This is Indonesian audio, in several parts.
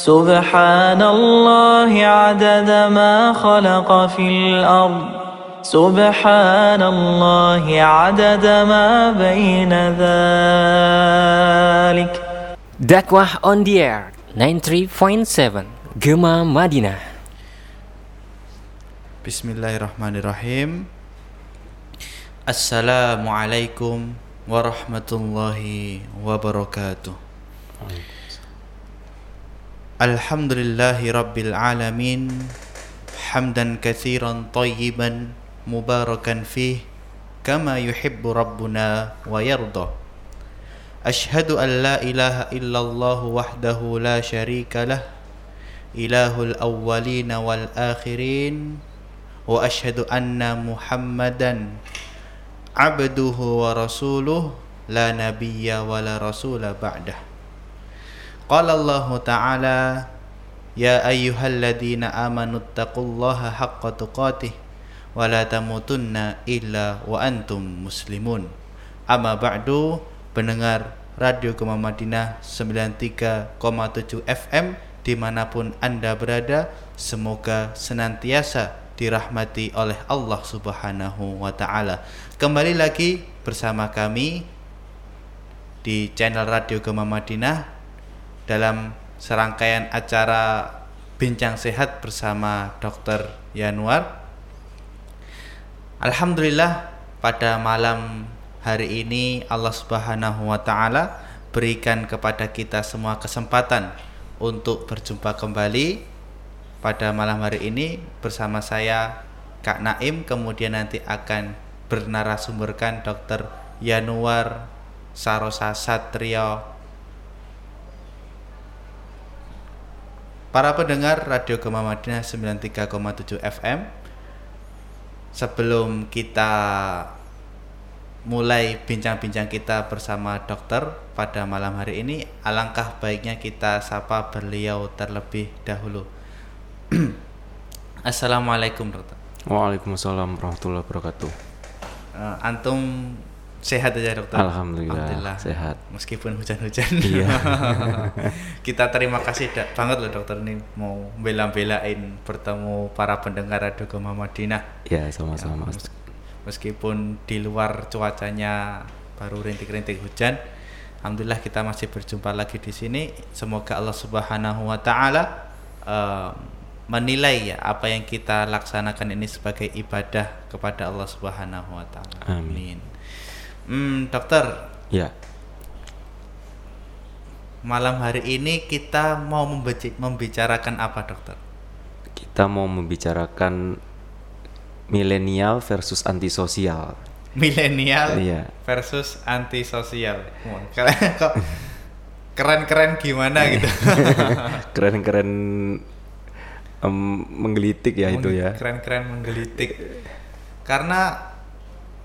سبحان الله عدد ما خلق في الأرض. سبحان الله عدد ما بين ذلك. دكوه on the air 93.7 جمع مدينة بسم الله الرحمن الرحيم السلام عليكم ورحمة الله وبركاته الحمد لله رب العالمين حمدا كثيرا طيبا مباركا فيه كما يحب ربنا ويرضى. أشهد أن لا إله إلا الله وحده لا شريك له إله الأولين والآخرين وأشهد أن محمدا عبده ورسوله لا نبي ولا رسول بعده. Qala Allah Ta'ala Ya ayyuhalladzina amanu taqullaha haqqa tuqatih Wa la tamutunna illa wa antum muslimun Amma ba'du pendengar Radio Gema Madinah 93,7 FM di mana pun Anda berada semoga senantiasa dirahmati oleh Allah Subhanahu wa taala. Kembali lagi bersama kami di channel Radio Gema Madinah dalam serangkaian acara Bincang Sehat bersama Dr. Yanuar. Alhamdulillah pada malam hari ini Allah Subhanahu wa taala berikan kepada kita semua kesempatan untuk berjumpa kembali pada malam hari ini bersama saya Kak Naim kemudian nanti akan bernarasumberkan Dr. Yanuar Sarosa Satrio Para pendengar Radio Gema Madinah 93,7 FM Sebelum kita mulai bincang-bincang kita bersama dokter pada malam hari ini Alangkah baiknya kita sapa beliau terlebih dahulu Assalamualaikum dokter Waalaikumsalam warahmatullahi wabarakatuh. Eh, Antum sehat aja dokter Alhamdulillah, sehat. Meskipun hujan-hujan Iya. Kita terima kasih da- banget loh dokter ini Mau bela-belain bertemu para pendengar Radio Gema Madinah Ya, sama-sama. Mes- meskipun di luar cuacanya baru rintik-rintik hujan alhamdulillah kita masih berjumpa lagi di sini semoga Allah Subhanahu wa taala eh, menilai ya apa yang kita laksanakan ini sebagai ibadah kepada Allah Subhanahu wa taala Amin. Hmm, dokter Ya, malam hari ini kita mau membicarakan apa dokter kita mau membicarakan milenial versus antisosial. milenial Iya. versus antisosial. Kalian kok keren-keren gimana gitu. Keren-keren em, menggelitik ya itu ya. Keren-keren menggelitik. Karena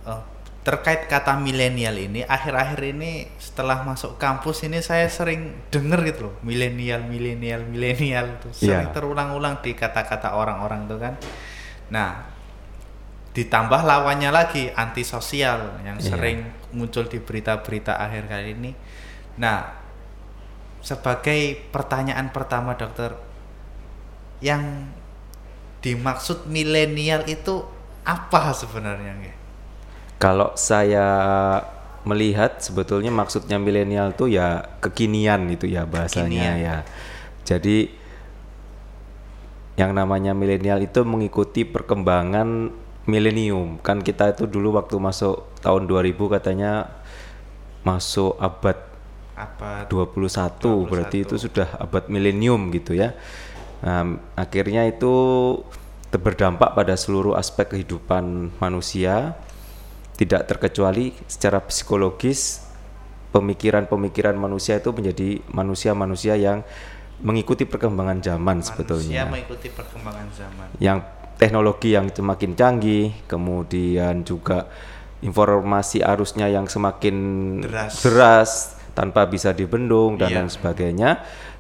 eh, terkait kata milenial ini akhir-akhir ini setelah masuk kampus ini saya sering denger gitu loh milenial milenial milenial tuh sering Iya. terulang-ulang di kata-kata orang-orang tuh kan. Nah, ditambah lawannya lagi antisosial yang Iya. sering muncul di berita-berita akhir kali ini. Nah, sebagai pertanyaan pertama dokter, yang dimaksud milenial itu apa sebenarnya? Kalau saya melihat sebetulnya maksudnya milenial itu ya kekinian itu ya bahasanya Kekinian. ya. Jadi yang namanya milenial itu mengikuti perkembangan milenium. Kan kita itu dulu waktu masuk tahun 2000 katanya masuk abad Apa 21, berarti itu sudah abad milenium gitu ya. Nah, akhirnya itu berdampak pada seluruh aspek kehidupan manusia, tidak terkecuali secara psikologis pemikiran-pemikiran manusia itu menjadi manusia-manusia yang mengikuti perkembangan zaman manusia sebetulnya. mengikuti perkembangan zaman? Yang teknologi yang semakin canggih, kemudian juga informasi arusnya yang semakin Deras. deras tanpa bisa dibendung dan Iya. lain sebagainya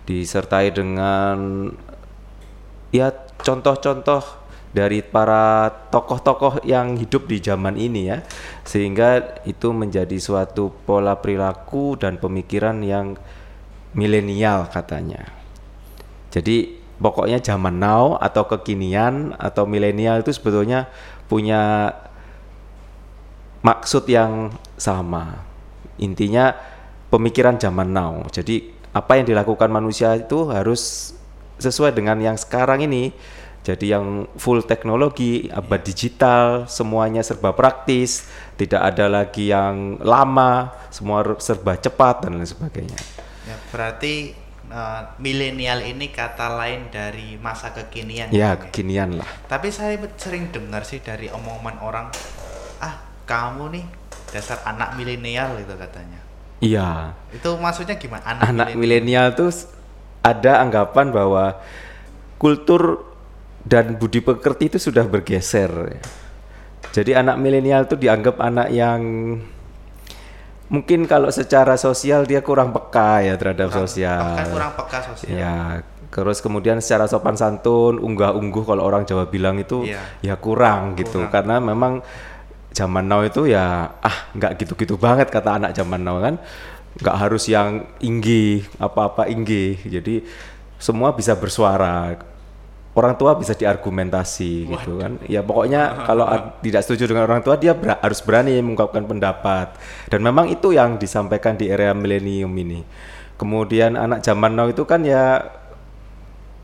disertai dengan ya contoh-contoh dari para tokoh-tokoh yang hidup di zaman ini ya sehingga itu menjadi suatu pola perilaku dan pemikiran yang milenial katanya Jadi pokoknya zaman now atau kekinian atau milenial itu sebetulnya punya maksud yang sama. Intinya pemikiran zaman now. Jadi apa yang dilakukan manusia itu harus sesuai dengan yang sekarang ini. Jadi yang full teknologi, abad digital, semuanya serba praktis, tidak ada lagi yang lama, semua serba cepat dan lain sebagainya. Ya, berarti uh, milenial ini kata lain dari masa kekinian. Ya, Bang, kekinian lah. Tapi saya sering dengar sih dari omongan orang, ah kamu nih dasar anak milenial itu katanya. Iya. Itu maksudnya gimana? Anak milenial tuh ada anggapan bahwa kultur dan budi pekerti itu sudah bergeser. Jadi anak milenial itu dianggap anak yang mungkin kalau secara sosial dia kurang peka ya terhadap sosial. Bahkan kurang peka sosial. Ya, terus kemudian secara sopan santun, unggah-ungguh kalau orang Jawa bilang itu Iya. ya kurang gitu. Karena memang zaman now itu ya ah nggak gitu-gitu banget kata anak zaman now kan. nggak harus yang inggih, apa-apa inggih. Jadi semua bisa bersuara. Orang tua bisa diargumentasi gitu kan. Ya pokoknya kalau tidak setuju dengan orang tua dia ber- harus berani mengungkapkan pendapat. Dan memang itu yang disampaikan di era milenium ini. Kemudian anak zaman now itu kan ya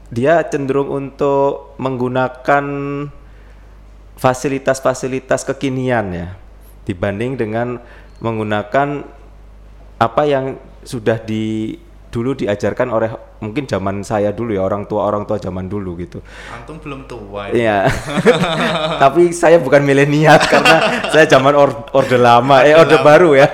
dia cenderung untuk menggunakan fasilitas-fasilitas kekinian ya dibanding dengan menggunakan apa yang sudah di dulu diajarkan oleh mungkin zaman saya dulu ya orang tua orang tua zaman dulu gitu Antum belum tua ya. Iya. Tapi saya bukan milenial karena saya zaman or- orde lama, eh orde baru ya.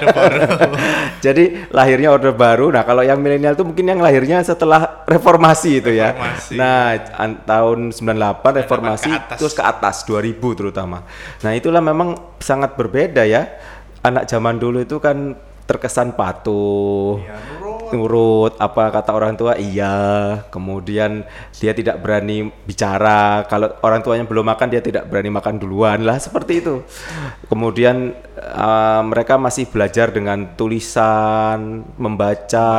Jadi lahirnya orde baru. Nah, kalau yang milenial itu mungkin yang lahirnya setelah reformasi itu ya. Reformasi. Nah, an- tahun 98 reformasi ke atas. terus ke atas 2000 terutama. Nah, itulah memang sangat berbeda ya. Anak zaman dulu itu kan terkesan patuh Ya, nurut. apa kata orang tua? Iya. Kemudian dia tidak berani bicara. Kalau orang tuanya belum makan dia tidak berani makan duluan lah seperti itu. Kemudian eh, mereka masih belajar dengan tulisan membaca,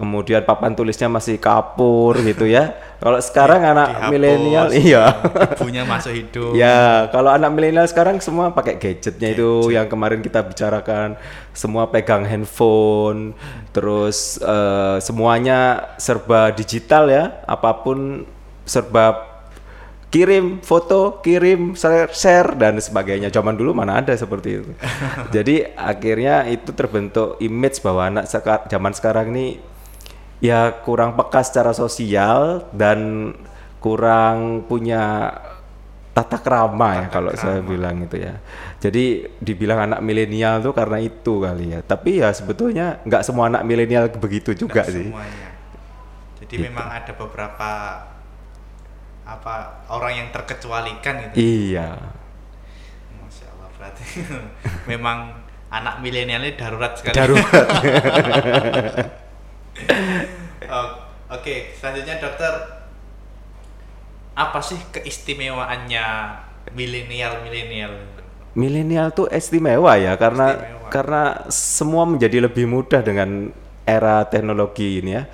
kemudian papan tulisnya masih kapur gitu ya kalau sekarang anak Dihapus, milenial iya Ibunya masuk hidup. Ya, kalau anak milenial sekarang semua pakai gadgetnya itu yang kemarin kita bicarakan, semua pegang handphone, terus eh, semuanya serba digital ya, apa pun serba kirim foto, kirim share, share dan sebagainya. Zaman dulu mana ada seperti itu. Jadi akhirnya itu terbentuk image bahwa anak seka- zaman sekarang ini ya kurang peka secara sosial dan kurang punya tata krama ya kalau saya bilang itu ya. Jadi dibilang anak milenial tuh karena itu kali ya. Tapi ya sebetulnya nggak semua anak milenial begitu juga Nggak sih. Semuanya. Jadi Gitu. memang ada beberapa apa orang yang terkecualikan gitu. Iya. Masya Allah berarti memang anak milenial ini darurat sekali. Darurat. Oh, Oke, selanjutnya dokter apa sih keistimewaannya milenial milenial? milenial tuh istimewa ya karena Istimewa. karena semua menjadi lebih mudah dengan era teknologi ini ya.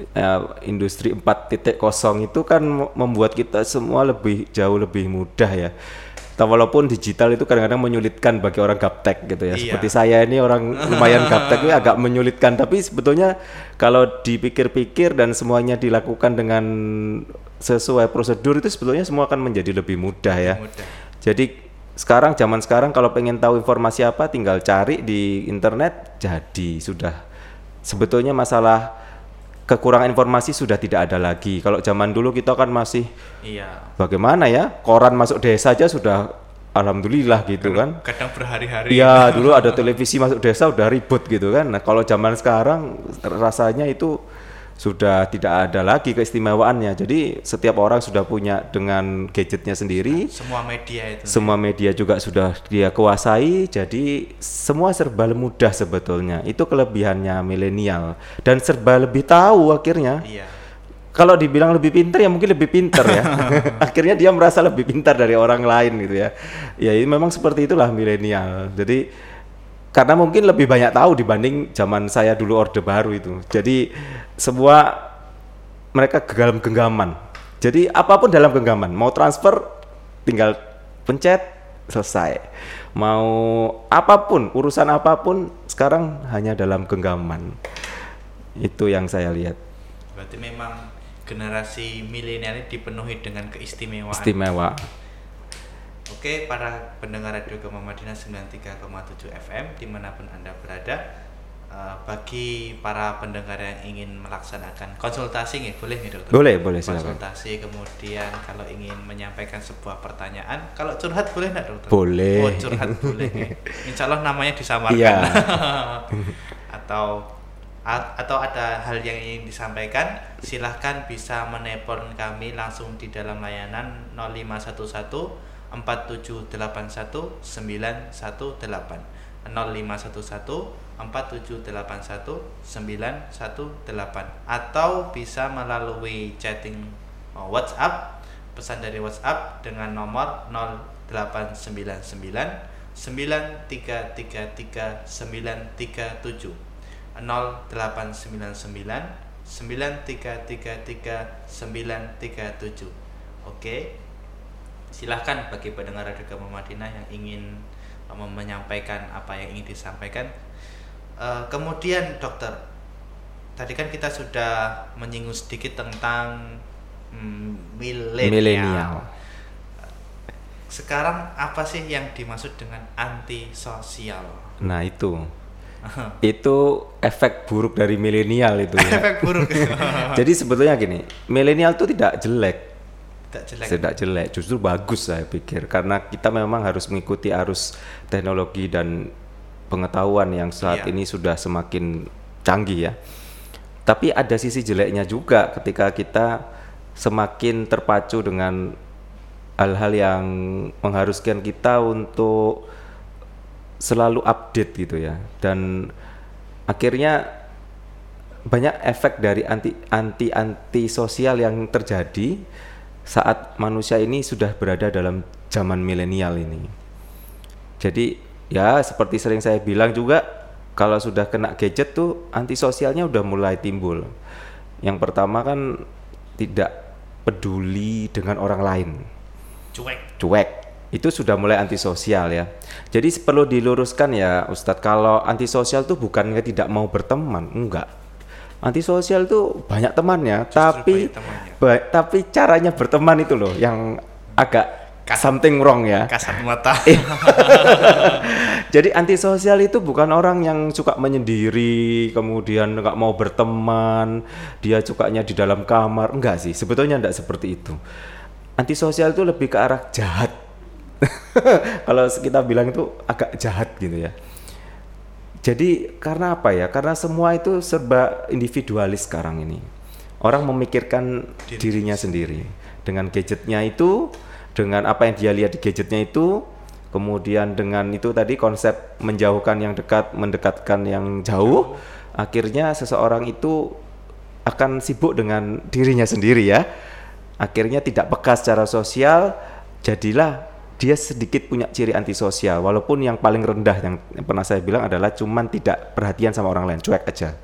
Eh, industri 4.0 itu kan mem- membuat kita semua lebih jauh lebih mudah ya. Ta- Walaupun digital itu kadang-kadang menyulitkan bagi orang gaptek gitu ya. Iya. Seperti saya ini orang lumayan gaptek ini agak menyulitkan tapi sebetulnya kalau dipikir-pikir dan semuanya dilakukan dengan sesuai prosedur itu sebetulnya semua akan menjadi lebih mudah ya. mudah. Jadi sekarang zaman sekarang kalau pengen tahu informasi apa tinggal cari di internet jadi sudah. Sebetulnya masalah kekurangan informasi sudah tidak ada lagi. Kalau zaman dulu kita kan masih Iya. bagaimana ya? Koran masuk desa aja sudah alhamdulillah gitu kan. Kadang berhari-hari. Iya, dulu ada televisi masuk desa udah ribut gitu kan. Nah, kalau zaman sekarang rasanya itu sudah tidak ada lagi keistimewaannya. Jadi setiap orang sudah punya dengan gadgetnya sendiri. Semua media itu. Semua media juga sudah dia kuasai, jadi semua serba mudah sebetulnya. Itu kelebihannya milenial dan serba lebih tahu akhirnya. Iya. Kalau dibilang lebih pintar ya mungkin lebih pintar ya. akhirnya dia merasa lebih pintar dari orang lain gitu ya. Ya ini memang seperti itulah milenial. Jadi karena mungkin lebih banyak tahu dibanding zaman saya dulu orde baru itu. Jadi semua mereka dalam genggaman. Jadi apa pun dalam genggaman, mau transfer tinggal pencet selesai. Mau apa pun, urusan apa pun sekarang hanya dalam genggaman. Itu yang saya lihat. Berarti memang generasi milenial ini dipenuhi dengan keistimewaan. Istimewa. Oke, para pendengar Radio Gema Madinah 93,7 FM di mana pun Anda berada, eh, bagi para pendengar yang ingin melaksanakan konsultasi nih, boleh nih dokter? Boleh, boleh, silakan. Konsultasi, kemudian kalau ingin menyampaikan sebuah pertanyaan, kalau curhat boleh nggak dokter? Boleh. Oh, curhat boleh. ya. Insya Allah namanya disamarkan. Iya. atau a- atau ada hal yang ingin disampaikan, silahkan bisa menelpon kami langsung di dalam layanan 0511 4781 918 0511 4781 918 atau bisa melalui chatting uh, WhatsApp pesan dari WhatsApp dengan nomor 0899 9333 937 0899 9333 937 Oke silahkan bagi pendengar Radio Gema Madinah yang ingin uh, menyampaikan apa yang ingin disampaikan Eh, kemudian dokter tadi kan kita sudah menyinggung sedikit tentang mm, milenial Milenial. sekarang apa sih yang dimaksud dengan antisosial Nah, itu. itu efek buruk dari milenial itu ya. efek buruk Jadi sebetulnya gini, milenial itu tidak jelek, tidak jelek tidak jelek, justru bagus saya pikir karena kita memang harus mengikuti arus teknologi dan pengetahuan yang saat Iya. ini sudah semakin canggih ya. Tapi ada sisi jeleknya juga ketika kita semakin terpacu dengan hal-hal yang mengharuskan kita untuk selalu update gitu ya dan akhirnya banyak efek dari anti anti anti sosial yang terjadi saat manusia ini sudah berada dalam zaman milenial ini. Jadi ya seperti sering saya bilang juga kalau sudah kena gadget tuh antisosialnya udah mulai timbul. Yang pertama kan tidak peduli dengan orang lain. Cuek. Cuek. Itu sudah mulai antisosial ya. Jadi perlu diluruskan ya Ustadz. Kalau antisosial tuh bukannya tidak mau berteman enggak. Antisosial tuh banyak temannya tapi banyak temannya. Ba- tapi caranya berteman itu loh yang agak something wrong ya kasat mata jadi antisosial itu bukan orang yang suka menyendiri, kemudian nggak mau berteman, dia sukanya di dalam kamar. Enggak sih, sebetulnya enggak seperti itu. Antisosial itu lebih ke arah jahat. Kalau kita bilang itu agak jahat gitu ya. Jadi karena apa ya? Karena semua itu serba individualis sekarang ini. Orang memikirkan dirinya sendiri. dengan gadgetnya itu, dengan apa yang dia lihat di gadgetnya itu, kemudian dengan itu tadi konsep menjauhkan yang dekat, mendekatkan yang jauh, akhirnya seseorang itu akan sibuk dengan dirinya sendiri ya. Akhirnya tidak peka secara sosial, jadilah dia sedikit punya ciri antisosial. Walaupun yang paling rendah yang yang pernah saya bilang adalah cuman tidak perhatian sama orang lain cuek aja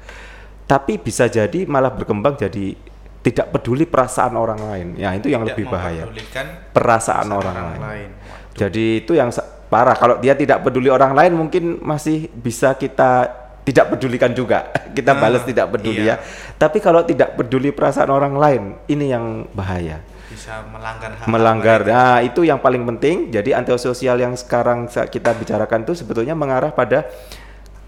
tapi bisa jadi malah berkembang jadi tidak peduli perasaan orang lain ya itu yang Tidak lebih bahaya mempedulikan perasaan orang, lain. jadi itu yang parah kalau dia tidak peduli orang lain mungkin masih bisa kita tidak pedulikan juga kita Nah, balas tidak peduli iya. ya tapi kalau tidak peduli perasaan orang lain ini yang bahaya bisa melanggar hak melanggar. mereka. Nah, itu yang paling penting. Jadi antisosial yang sekarang kita bicarakan itu sebetulnya mengarah pada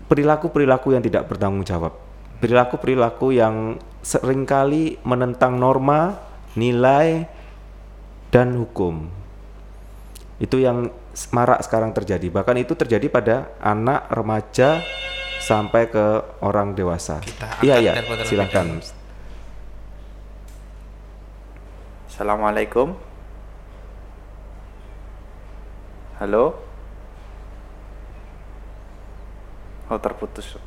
perilaku-perilaku yang tidak bertanggung jawab. Perilaku-perilaku yang sering kali menentang norma, nilai, dan hukum. Itu yang marak sekarang terjadi. Bahkan itu terjadi pada anak, remaja, sampai ke orang dewasa. Iya, iya. Silakan. Assalamualaikum. Halo. Oh terputus.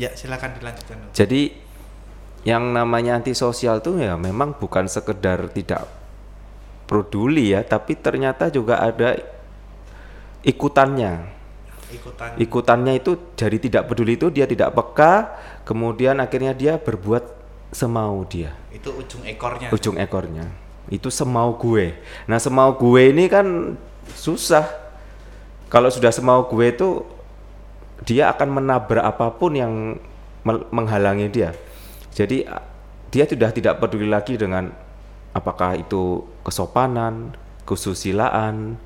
Ya silakan dilanjutkan. Jadi yang namanya antisosial tuh ya memang bukan sekedar tidak peduli ya, tapi ternyata juga ada ikutannya. Ikutan. Ikutannya itu jadi tidak peduli itu dia tidak peka, kemudian akhirnya dia berbuat semau dia Itu ujung ekornya. ujung ekornya itu semau gue nah semau gue ini kan susah kalau sudah semau gue itu dia akan menabrak apa pun yang menghalangi dia. Jadi dia sudah tidak peduli lagi dengan apakah itu kesopanan kesusilaan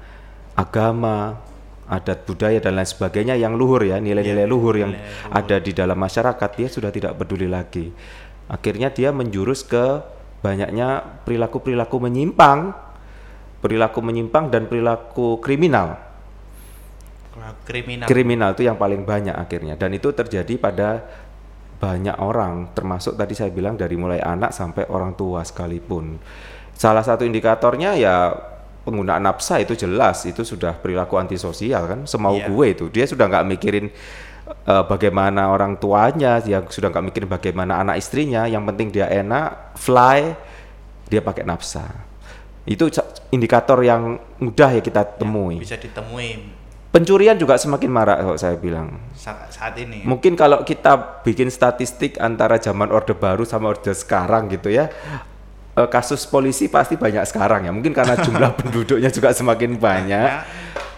agama adat budaya dan lain sebagainya yang luhur ya nilai-nilai luhur yang ada di dalam masyarakat dia sudah tidak peduli lagi. Akhirnya dia menjurus ke banyaknya perilaku-perilaku menyimpang perilaku menyimpang dan perilaku kriminal Kriminal. kriminal itu yang paling banyak akhirnya. Dan itu terjadi pada banyak orang termasuk tadi saya bilang dari mulai anak sampai orang tua sekalipun. Salah satu indikatornya ya penggunaan nafsa itu jelas itu sudah perilaku antisosial kan semau Iya. gue itu. Dia sudah nggak mikirin eh, bagaimana orang tuanya dia sudah nggak mikirin bagaimana anak istrinya yang penting dia enak fly dia pakai nafsa. Itu indikator yang mudah ya kita temui. Bisa ditemui pencurian juga semakin marak kalau saya bilang sa- saat ini. Mungkin kalau kita bikin statistik antara zaman Orde Baru sama Orde sekarang gitu ya, eh, kasus polisi pasti banyak sekarang ya. Mungkin karena jumlah penduduknya juga semakin banyak. Ya,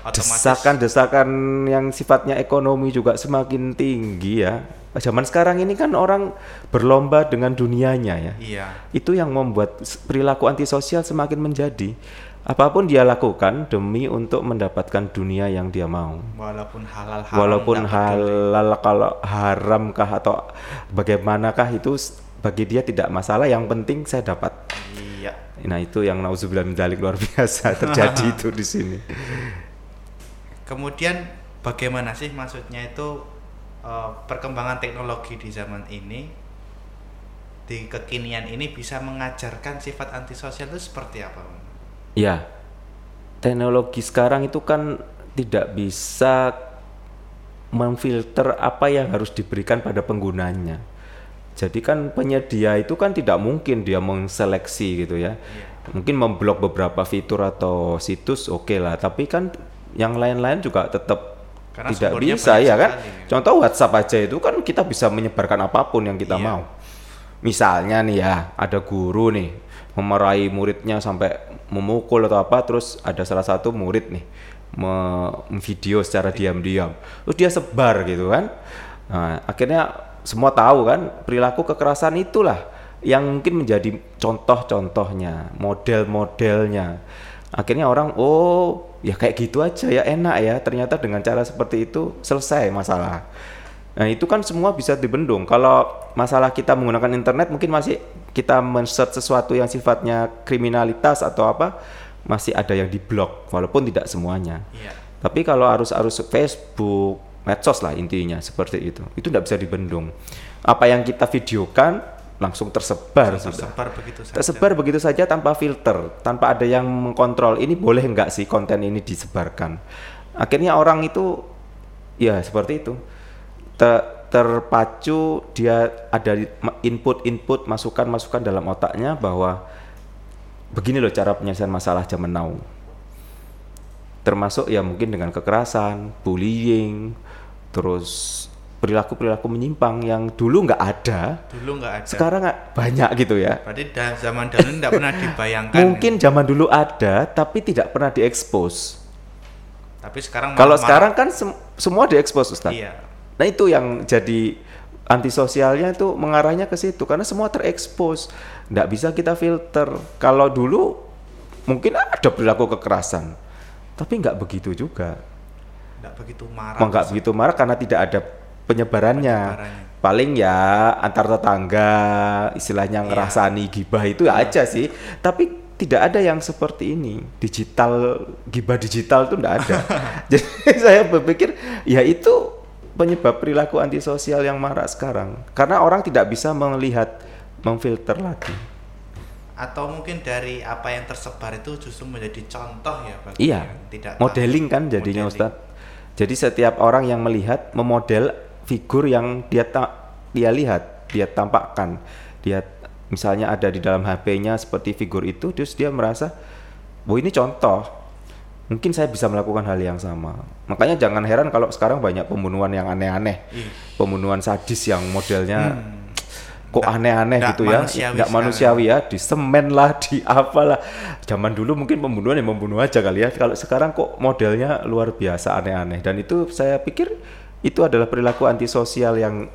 Desakan-desakan yang sifatnya ekonomi juga semakin tinggi ya. Zaman sekarang ini kan orang berlomba dengan dunianya ya. Iya. Itu yang membuat perilaku antisosial semakin menjadi. Apa pun dia lakukan demi untuk mendapatkan dunia yang dia mau Walaupun halal haram. walaupun halal kalau haramkah atau bagaimanakah itu bagi dia tidak masalah yang penting saya dapat Iya. nah itu yang nauzubillah min dzalik luar biasa terjadi itu di sini Kemudian bagaimana sih maksudnya itu eh, perkembangan teknologi di zaman ini di kekinian ini bisa mengajarkan sifat antisosial itu seperti apa? Ya. Teknologi sekarang itu kan tidak bisa memfilter apa yang harus diberikan pada penggunanya. Jadi kan penyedia itu kan tidak mungkin dia mengseleksi gitu ya. Mungkin memblok beberapa fitur atau situs oke lah. Tapi kan yang lain-lain juga tetap Karena tidak bisa ya kan? sekali. contoh WhatsApp aja itu kan kita bisa menyebarkan apa pun yang kita Iya. mau. Misalnya nih ya ada guru nih memarahi muridnya sampai memukul atau apa terus ada salah satu murid nih me- video secara diam-diam. Terus dia sebar gitu kan. Nah, akhirnya semua tahu kan perilaku kekerasan itulah yang mungkin menjadi contoh-contohnya model-modelnya. Akhirnya orang oh ya kayak gitu aja ya enak ya. Ternyata dengan cara seperti itu selesai masalah. Nah itu kan semua bisa dibendung. Kalau masalah kita menggunakan internet mungkin masih kita men-search sesuatu yang sifatnya kriminalitas atau apa masih ada yang diblok walaupun tidak semuanya. Iya. Tapi kalau arus-arus Facebook, medsos lah intinya seperti itu. Itu tidak bisa dibendung. Apa yang kita videokan langsung tersebar sudah. Tersebar begitu saja. Tersebar begitu saja tanpa filter, tanpa ada yang mengkontrol ini boleh nggak sih konten ini disebarkan. Akhirnya orang itu ya seperti itu. Terpacu dia ada input-input masukan-masukan dalam otaknya bahwa begini loh cara penyelesaian masalah zaman now. Termasuk ya mungkin dengan kekerasan, bullying, terus perilaku-perilaku menyimpang yang dulu nggak ada, Dulu nggak ada. sekarang nggak banyak gitu ya. Berarti da- zaman dahulu tidak pernah dibayangkan. Mungkin zaman dulu ada, tapi tidak pernah diekspos. Tapi sekarang Kalau sekarang kan sem- semua diekspos, Ustaz. Iya. Nah itu yang jadi antisosialnya itu mengarahnya ke situ karena semua terekspos. Nggak bisa kita filter. Kalau dulu mungkin ada perilaku kekerasan, tapi nggak begitu juga. Nggak begitu marah. Nggak begitu marah karena tidak ada penyebarannya. Penyebarannya. Paling ya antar tetangga, istilahnya ngerasani gibah itu ya aja sih. Tapi tidak ada yang seperti ini. Digital gibah digital itu enggak ada. Jadi saya berpikir ya itu penyebab perilaku antisosial yang marak sekarang. Karena orang tidak bisa melihat memfilter lagi. Atau mungkin dari apa yang tersebar itu justru menjadi contoh ya bagi Iya. yang tidak tahu. Modeling kan jadinya Modeling. Ustadz. Jadi setiap orang yang melihat memodel figur yang dia ta- dia lihat, dia tampakkan, dia misalnya ada di dalam HP-nya seperti figur itu, terus dia merasa, "Oh, ini contoh. Mungkin saya bisa melakukan hal yang sama." Makanya jangan heran kalau sekarang banyak pembunuhan yang aneh-aneh. Ih. Pembunuhan sadis yang modelnya kok aneh-aneh gitu ya. nggak manusiawi ya di semen lah di apalah. Zaman dulu mungkin pembunuhan ya membunuh aja kali ya. Kalau sekarang kok modelnya luar biasa aneh-aneh. Dan itu saya pikir itu adalah perilaku antisosial yang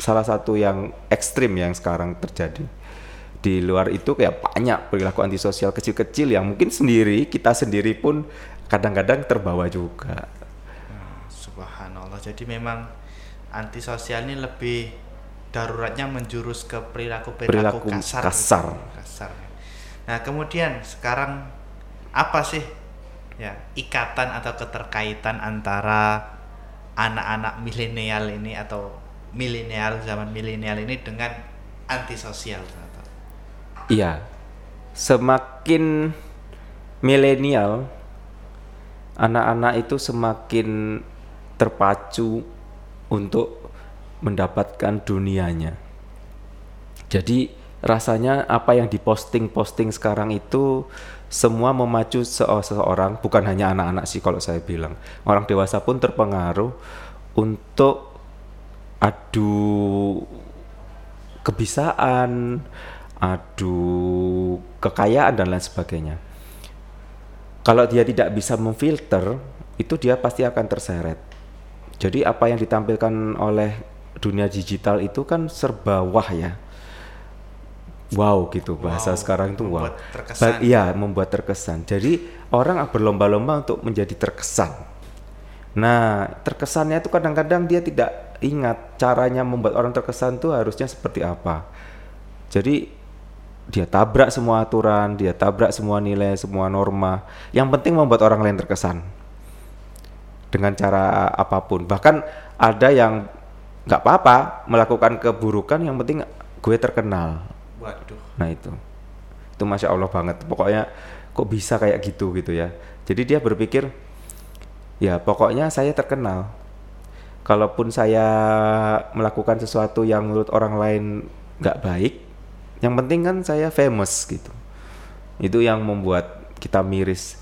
salah satu yang ekstrim yang sekarang terjadi di luar itu kayak banyak perilaku antisosial kecil-kecil yang mungkin sendiri kita sendiri pun kadang-kadang terbawa juga Subhanallah. Jadi memang antisosial ini lebih daruratnya menjurus ke perilaku perilaku, Perilaku kasar. kasar. gitu. Kasar. Nah, kemudian sekarang apa sih ya ikatan atau keterkaitan antara anak-anak milenial ini atau milenial zaman milenial ini dengan antisosial? Iya, semakin milenial, anak-anak itu semakin terpacu untuk mendapatkan dunianya. Jadi rasanya apa yang diposting-posting sekarang itu semua memacu se- seseorang, bukan hanya anak-anak sih kalau saya bilang, orang dewasa pun terpengaruh untuk adu kebisaan, adu kekayaan dan lain sebagainya. Kalau dia tidak bisa memfilter, itu dia pasti akan terseret. Jadi apa yang ditampilkan oleh dunia digital itu kan serba wah ya. Wow gitu bahasa Wow, sekarang itu wow. terkesan. Ba- Iya, membuat terkesan. Jadi orang berlomba-lomba untuk menjadi terkesan. Nah, terkesannya itu kadang-kadang dia tidak ingat caranya membuat orang terkesan itu harusnya seperti apa. Jadi dia tabrak semua aturan, dia tabrak semua nilai, semua norma. Yang penting membuat orang lain terkesan dengan cara apa pun. Bahkan ada yang nggak apa-apa melakukan keburukan, yang penting gue terkenal. Waduh. Nah itu, itu masya Allah banget. Pokoknya kok bisa kayak gitu gitu ya. Jadi dia berpikir, ya pokoknya saya terkenal. Kalaupun saya melakukan sesuatu yang menurut orang lain nggak baik, yang penting kan saya famous gitu. Itu yang membuat kita miris.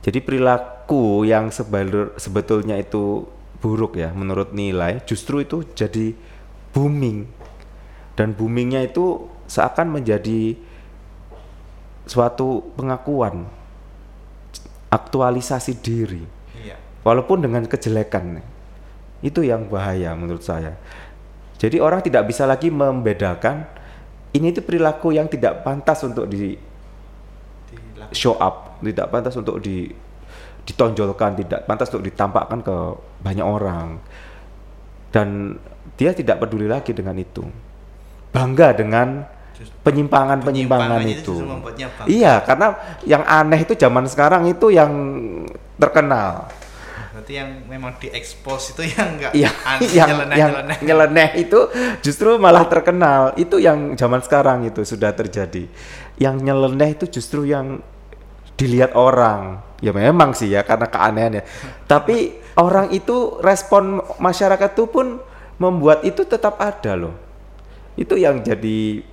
Jadi perilaku yang sebalur- sebetulnya itu buruk ya menurut nilai, justru itu jadi booming. Dan boomingnya itu seakan menjadi suatu pengakuan, aktualisasi diri, Iya. walaupun dengan kejelekan. Itu yang bahaya menurut saya. Jadi orang tidak bisa lagi membedakan ini itu perilaku yang tidak pantas untuk di Dilakukan. show up, tidak pantas untuk di ditonjolkan, tidak pantas untuk ditampakkan ke banyak orang. Dan dia tidak peduli lagi dengan itu. Bangga dengan penyimpangan-penyimpangan itu. Iya, karena yang aneh itu zaman sekarang itu yang terkenal. Berarti yang memang diekspos itu yang enggak aneh, yang nyeleneh, yang nyeleneh. nyeleneh itu justru malah terkenal. Itu yang zaman sekarang itu sudah terjadi. Yang nyeleneh itu justru yang dilihat orang. Ya memang sih ya karena keanehannya. Tapi orang itu respon masyarakat itu pun membuat itu tetap ada loh. Itu yang jadi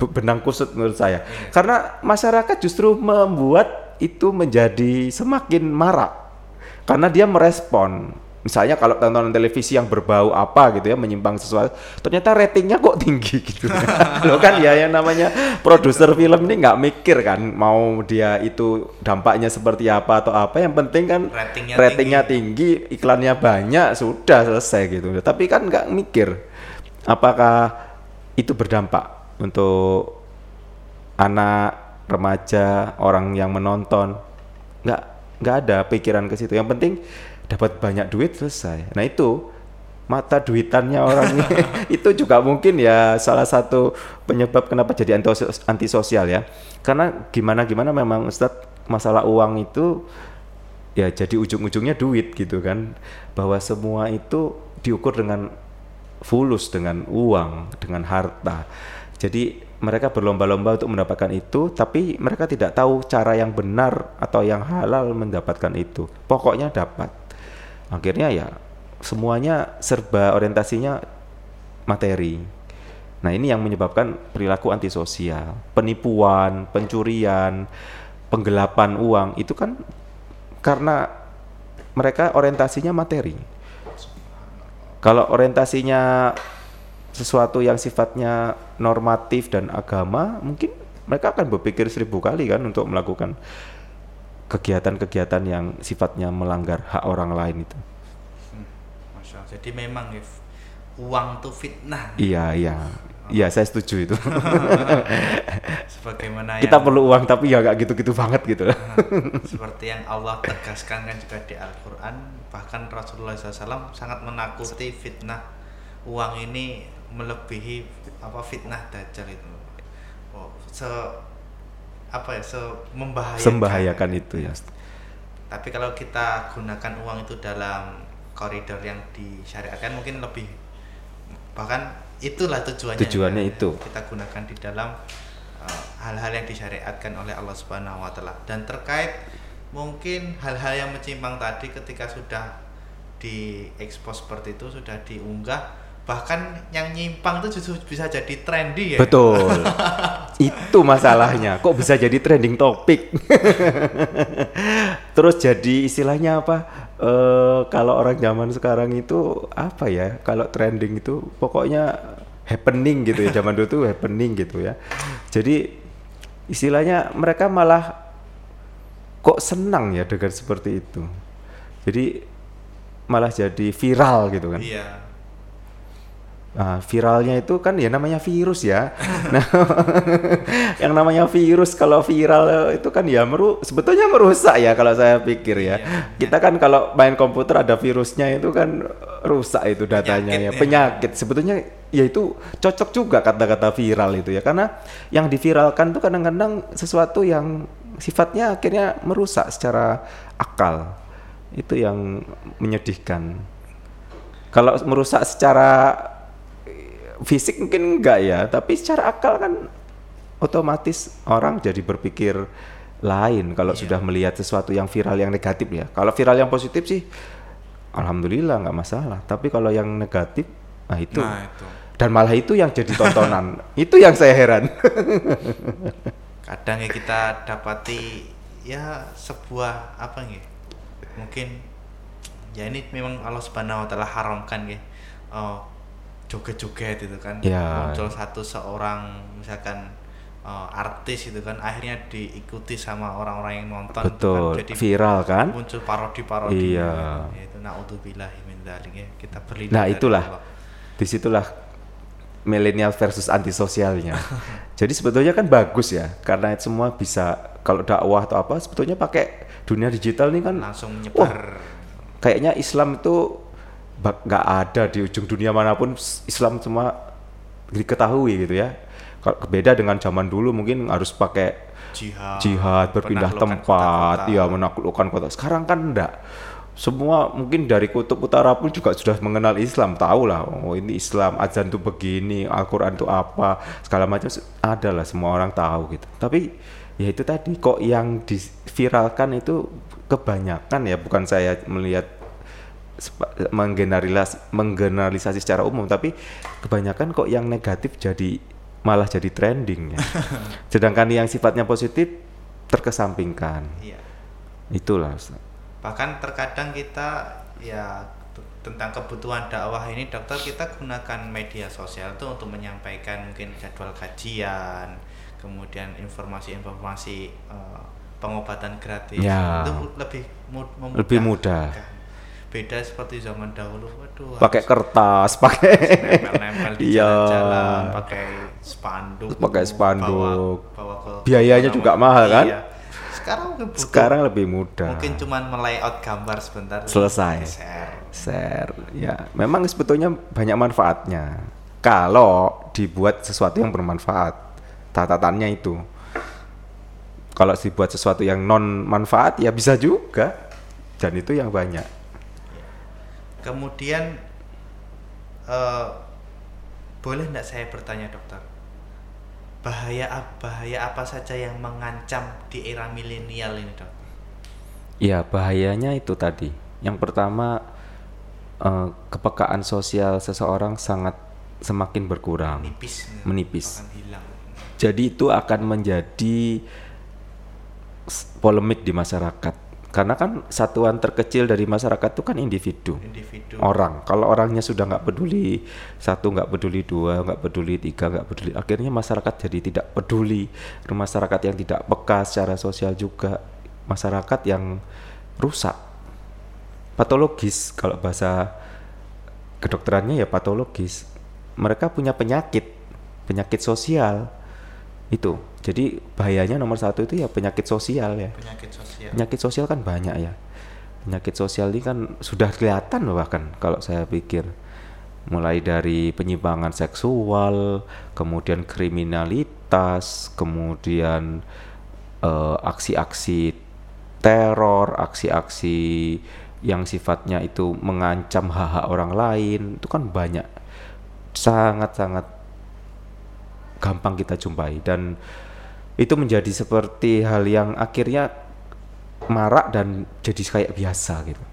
be- benang kusut menurut saya. Karena masyarakat justru membuat itu menjadi semakin marak. Karena dia merespon. Misalnya kalau tontonan televisi yang berbau apa gitu ya menyimpang sesuatu, ternyata ratingnya kok tinggi gitu. Lo kan ya yang namanya produser film ini nggak mikir kan mau dia itu dampaknya seperti apa atau apa. Yang penting kan Ratingnya ratingnya tinggi, iklannya banyak, sudah selesai gitu. Tapi kan nggak mikir apakah itu berdampak untuk anak remaja orang yang menonton nggak nggak ada pikiran ke situ. Yang penting dapat banyak duit selesai. Nah itu mata duitannya orang ini. Itu juga mungkin ya salah satu penyebab kenapa jadi antisos- antisosial ya. Karena gimana gimana memang Ustadz masalah uang itu ya jadi ujung-ujungnya duit gitu kan. Bahwa semua itu diukur dengan fulus dengan uang dengan harta. Jadi mereka berlomba-lomba untuk mendapatkan itu tapi mereka tidak tahu cara yang benar atau yang halal mendapatkan itu. Pokoknya dapat. Akhirnya ya semuanya serba orientasinya materi. Nah ini yang menyebabkan perilaku antisosial. Penipuan pencurian penggelapan uang itu kan karena mereka orientasinya materi. Kalau orientasinya sesuatu yang sifatnya normatif dan agama, mungkin mereka akan berpikir seribu kali kan untuk melakukan kegiatan-kegiatan yang sifatnya melanggar hak orang lain itu. Masya Allah. Jadi memang ya, uang tuh fitnah. Iya, iya. Iya, saya setuju itu. Sebagaimana Kita yang- perlu uang tapi ya nggak gitu-gitu banget gitu. seperti yang Allah tegaskan kan juga di Al-Quran bahkan Rasulullah SAW sangat menakuti fitnah uang ini melebihi apa fitnah dajjal itu oh, se apa ya se membahayakan Sembahayakan itu ya. tapi kalau kita gunakan uang itu dalam koridor yang disyariatkan mungkin lebih bahkan itulah tujuannya Tujuannya ya. itu. kita gunakan di dalam uh, hal-hal yang disyariatkan oleh Allah Subhanahu wa taala dan terkait mungkin hal-hal yang menyimpang tadi ketika sudah diekspos seperti itu sudah diunggah bahkan yang nyimpang itu justru bisa jadi trendy ya Betul. itu masalahnya. Kok bisa jadi trending topik? Terus jadi istilahnya apa? Eh kalau orang zaman sekarang itu apa ya? Kalau trending itu pokoknya happening gitu ya. Zaman dulu tuh happening gitu ya. Jadi istilahnya mereka malah kok senang ya dengan seperti itu. Jadi malah jadi viral gitu kan. iya Nah, viralnya itu kan ya namanya virus ya. Nah, yang namanya virus kalau viral itu kan ya meru sebetulnya merusak ya kalau saya pikir ya. Iya. Kita kan kalau main komputer ada virusnya itu kan rusak itu datanya Penyakit ya. ya. Penyakit sebetulnya ya itu cocok juga kata-kata viral itu ya karena yang diviralkan tuh kadang-kadang sesuatu yang sifatnya akhirnya merusak secara akal. Itu yang menyedihkan. Kalau merusak secara fisik mungkin enggak ya, tapi secara akal kan otomatis orang jadi berpikir lain kalau Iya. sudah melihat sesuatu yang viral yang negatif ya. Kalau viral yang positif sih alhamdulillah nggak masalah, tapi kalau yang negatif nah itu nah itu dan malah itu yang jadi tontonan. itu yang saya heran. kadang ya kita dapati ya sebuah apa nih mungkin ya ini memang Allah Subhanahu wa taala haramkan ya oh, joget-joget itu kan Ya. muncul satu seorang misalkan eh, artis itu kan akhirnya diikuti sama orang-orang yang nonton itu Betul, kan. jadi viral kan? muncul parodi-parodi Iya. ya, itu min dzalik ya kita berlindung Nah, itulah. Di situlah milenial versus antisosialnya. Jadi sebetulnya kan bagus ya, karena itu semua bisa kalau dakwah atau apa sebetulnya pakai dunia digital ini kan langsung wah, menyebar kayaknya Islam itu nggak ada di ujung dunia mana pun Islam semua diketahui gitu ya. Beda dengan zaman dulu mungkin harus pakai jihad jihad berpindah tempat kota-kota. ya menaklukkan kota sekarang kan enggak semua mungkin dari kutub utara pun juga sudah mengenal Islam tahu lah oh ini Islam azan tuh begini Al-Quran tuh apa segala macam ada lah semua orang tahu gitu tapi ya itu tadi kok yang diviralkan itu kebanyakan ya bukan saya melihat sepa- menggeneralis menggeneralisasi secara umum tapi kebanyakan kok yang negatif jadi malah jadi trending ya. Sedangkan yang sifatnya positif terkesampingkan. iya Itulah. Ustaz. bahkan terkadang kita ya tentang kebutuhan dakwah ini dokter kita gunakan media sosial itu untuk menyampaikan mungkin jadwal kajian kemudian informasi-informasi eh, pengobatan gratis Ya. itu lebih mu- memudahkan. Lebih mudah. Beda seperti zaman dahulu waduh Pakai kertas, pakai nempel-nempel di Iya. jalan-jalan pakai spanduk Pakai spanduk. bawa, bawa ke Biayanya juga mahal, kan? Iya. sekarang butuh- sekarang lebih mudah. mungkin cuman melayout gambar sebentar Selesai. share share. Ya, memang sebetulnya banyak manfaatnya. Kalau dibuat sesuatu yang bermanfaat, tatatannya itu. Kalau dibuat sesuatu yang non manfaat ya bisa juga. Dan itu yang banyak. Kemudian eh, boleh nggak saya bertanya dokter bahaya bahaya apa saja yang mengancam di era milenial ini dok Ya, bahayanya itu tadi. Yang pertama eh, kepekaan sosial seseorang sangat semakin berkurang. menipis Menipis. hilang Jadi itu akan menjadi polemik di masyarakat karena kan satuan terkecil dari masyarakat itu kan individu. Individu. Orang. Kalau orangnya sudah nggak peduli satu nggak peduli dua nggak peduli tiga nggak peduli akhirnya masyarakat jadi tidak peduli. Masyarakat yang tidak peka secara sosial juga masyarakat yang rusak. Patologis. Kalau bahasa kedokterannya ya patologis. Mereka punya penyakit penyakit sosial itu. Jadi bahayanya nomor satu itu ya penyakit sosial ya. Penyakit sosial. Penyakit sosial kan banyak ya. Penyakit sosial ini kan sudah kelihatan loh bahkan kalau saya pikir. Mulai dari penyimpangan seksual kemudian kriminalitas kemudian eh, aksi-aksi teror aksi-aksi yang sifatnya itu mengancam hak-hak orang lain itu kan banyak. Sangat-sangat gampang kita jumpai. Dan itu menjadi seperti hal yang akhirnya marak dan jadi kayak biasa gitu.